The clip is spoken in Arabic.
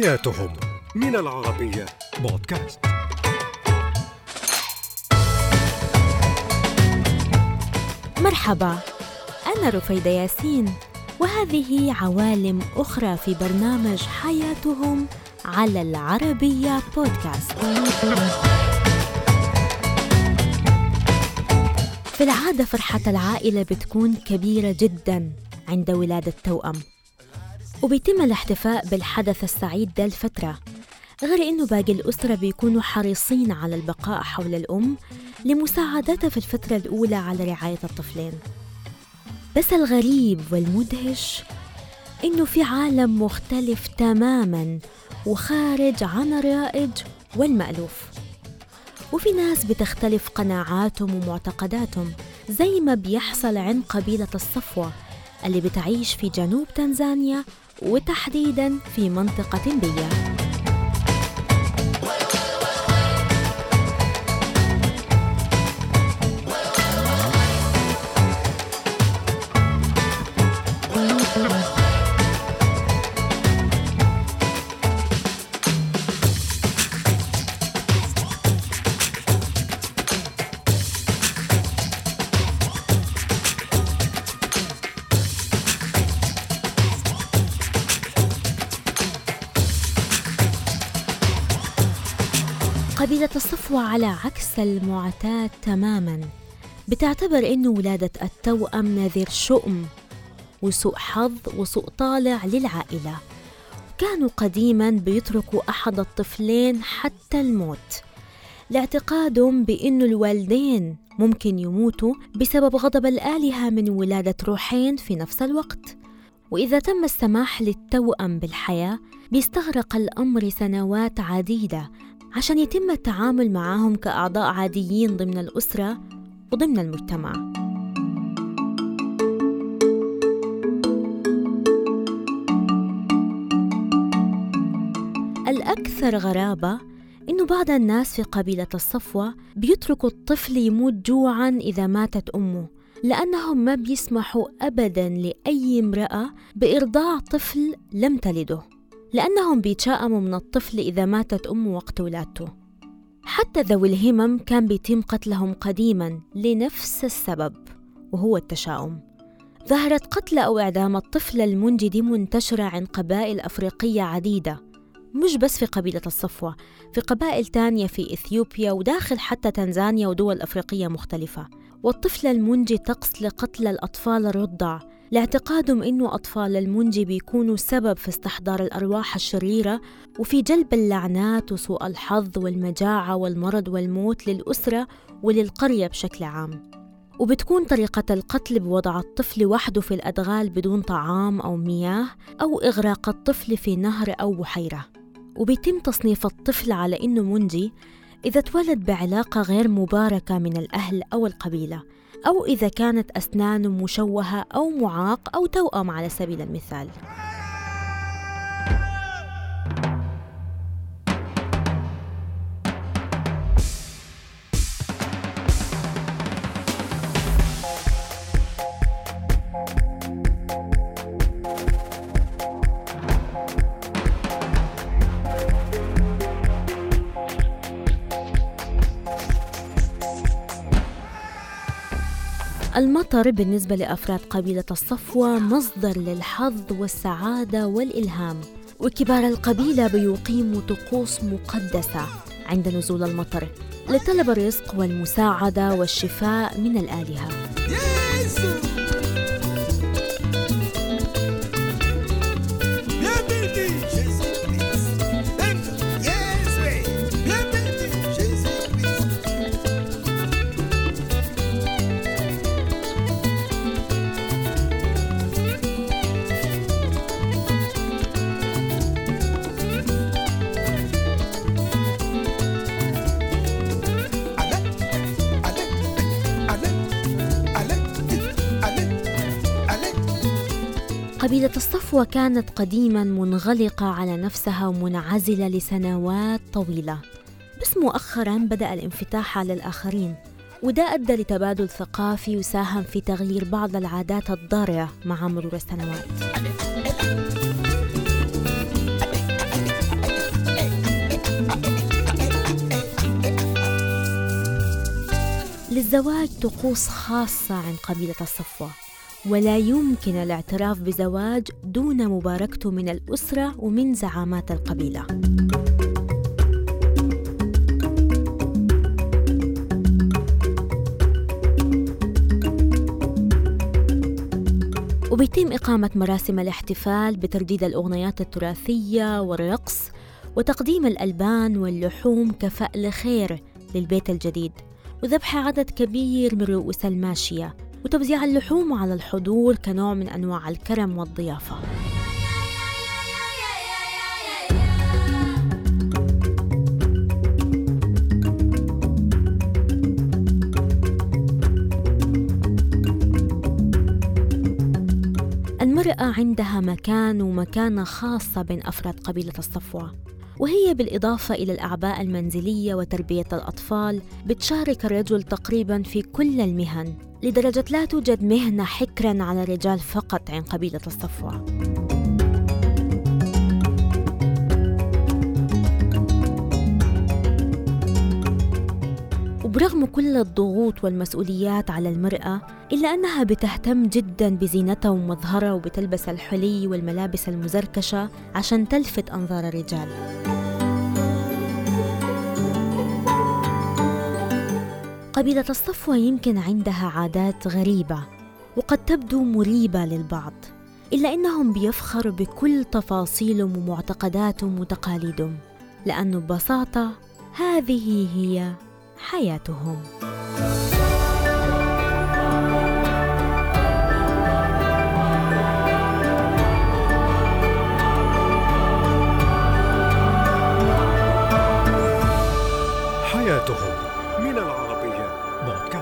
حياتهم. من العربية. بودكاست. مرحبا أنا رفيدة ياسين وهذه عوالم أخرى في برنامج حياتهم على العربية بودكاست. في العادة فرحة العائلة بتكون كبيرة جدا عند ولادة توأم وبيتم الاحتفاء بالحدث السعيد ده الفترة. غير إنه باقي الأسرة بيكونوا حريصين على البقاء حول الأم لمساعدتها في الفترة الأولى على رعاية الطفلين. بس الغريب والمدهش إنه في عالم مختلف تماماً وخارج عن الرائج والمألوف. وفي ناس بتختلف قناعاتهم ومعتقداتهم زي ما بيحصل عند قبيلة الصفوة اللي بتعيش في جنوب تنزانيا وتحديدا في منطقة بيا. قبيلة الصفوة على عكس المعتاد تماما. بتعتبر إنه ولادة التوأم نذير شؤم وسوء حظ وسوء طالع للعائلة. كانوا قديما بيتركوا أحد الطفلين حتى الموت. لاعتقادهم بأنه الوالدين ممكن يموتوا بسبب غضب الآلهة من ولادة روحين في نفس الوقت. وإذا تم السماح للتوأم بالحياة بيستغرق الأمر سنوات عديدة. عشان يتم التعامل معهم كأعضاء عاديين ضمن الأسرة وضمن المجتمع. الأكثر غرابة إنه بعض الناس في قبيلة الصفوة بيتركوا الطفل يموت جوعا إذا ماتت أمه لأنهم ما بيسمحوا أبدا لأي امرأة بإرضاع طفل لم تلده. لأنهم بيتشائموا من الطفل إذا ماتت أمه وقت ولادته حتى ذوي الهمم كان بيتم قتلهم قديما لنفس السبب وهو التشاؤم. ظهرت قتل أو إعدام الطفل المنجد منتشرة عند قبائل أفريقية عديدة مش بس في قبيلة الصفوة في قبائل تانية في إثيوبيا وداخل حتى تنزانيا ودول أفريقية مختلفة. والطفل المنجي طقس لقتل الأطفال الرضع لاعتقادهم أنه أطفال المنجي بيكونوا سبب في استحضار الأرواح الشريرة وفي جلب اللعنات وسوء الحظ والمجاعة والمرض والموت للأسرة وللقرية بشكل عام. وبتكون طريقة القتل بوضع الطفل وحده في الأدغال بدون طعام أو مياه أو إغراق الطفل في نهر أو بحيرة. وبيتم تصنيف الطفل على إنه منجي إذا تولد بعلاقة غير مباركة من الأهل أو القبيلة. أو إذا كانت أسنانه مشوهة أو معاق أو توأم على سبيل المثال. المطر بالنسبة لأفراد قبيلة الصفوة مصدر للحظ والسعادة والإلهام وكبار القبيلة بيقيموا طقوس مقدسة عند نزول المطر لطلب الرزق والمساعدة والشفاء من الآلهة. قبيلة الصفوة كانت قديما منغلقة على نفسها ومنعزلة لسنوات طويلة. بس مؤخرا بدأ الانفتاح على الآخرين وده أدى لتبادل ثقافي وساهم في تغيير بعض العادات الضارة مع مرور السنوات. للزواج طقوس خاصة عند قبيلة الصفوة. ولا يمكن الاعتراف بزواج دون مباركته من الأسرة ومن زعامات القبيلة. وبيتم إقامة مراسم الاحتفال بترديد الأغنيات التراثية والرقص وتقديم الألبان واللحوم كفأل خير للبيت الجديد وذبح عدد كبير من رؤوس الماشية وتوزيع اللحوم على الحضور كنوع من أنواع الكرم والضيافة. المرأة عندها مكان ومكانة خاصة بين أفراد قبيلة الصفوة. وهي بالإضافة إلى الأعباء المنزلية وتربية الأطفال بتشارك الرجل تقريبا في كل المهن لدرجة لا توجد مهنة حكرا على الرجال فقط عن قبيلة الصفوة. وبرغم كل الضغوط والمسؤوليات على المرأة إلا أنها بتهتم جدا بزينتها ومظهرها وبتلبس الحلي والملابس المزركشة عشان تلفت أنظار الرجال. قبيلة الصفوة يمكن عندها عادات غريبة وقد تبدو مريبة للبعض إلا إنهم بيفخروا بكل تفاصيلهم ومعتقداتهم وتقاليدهم لأنه ببساطة هذه هي حياتهم. حياتهم من العرب. But.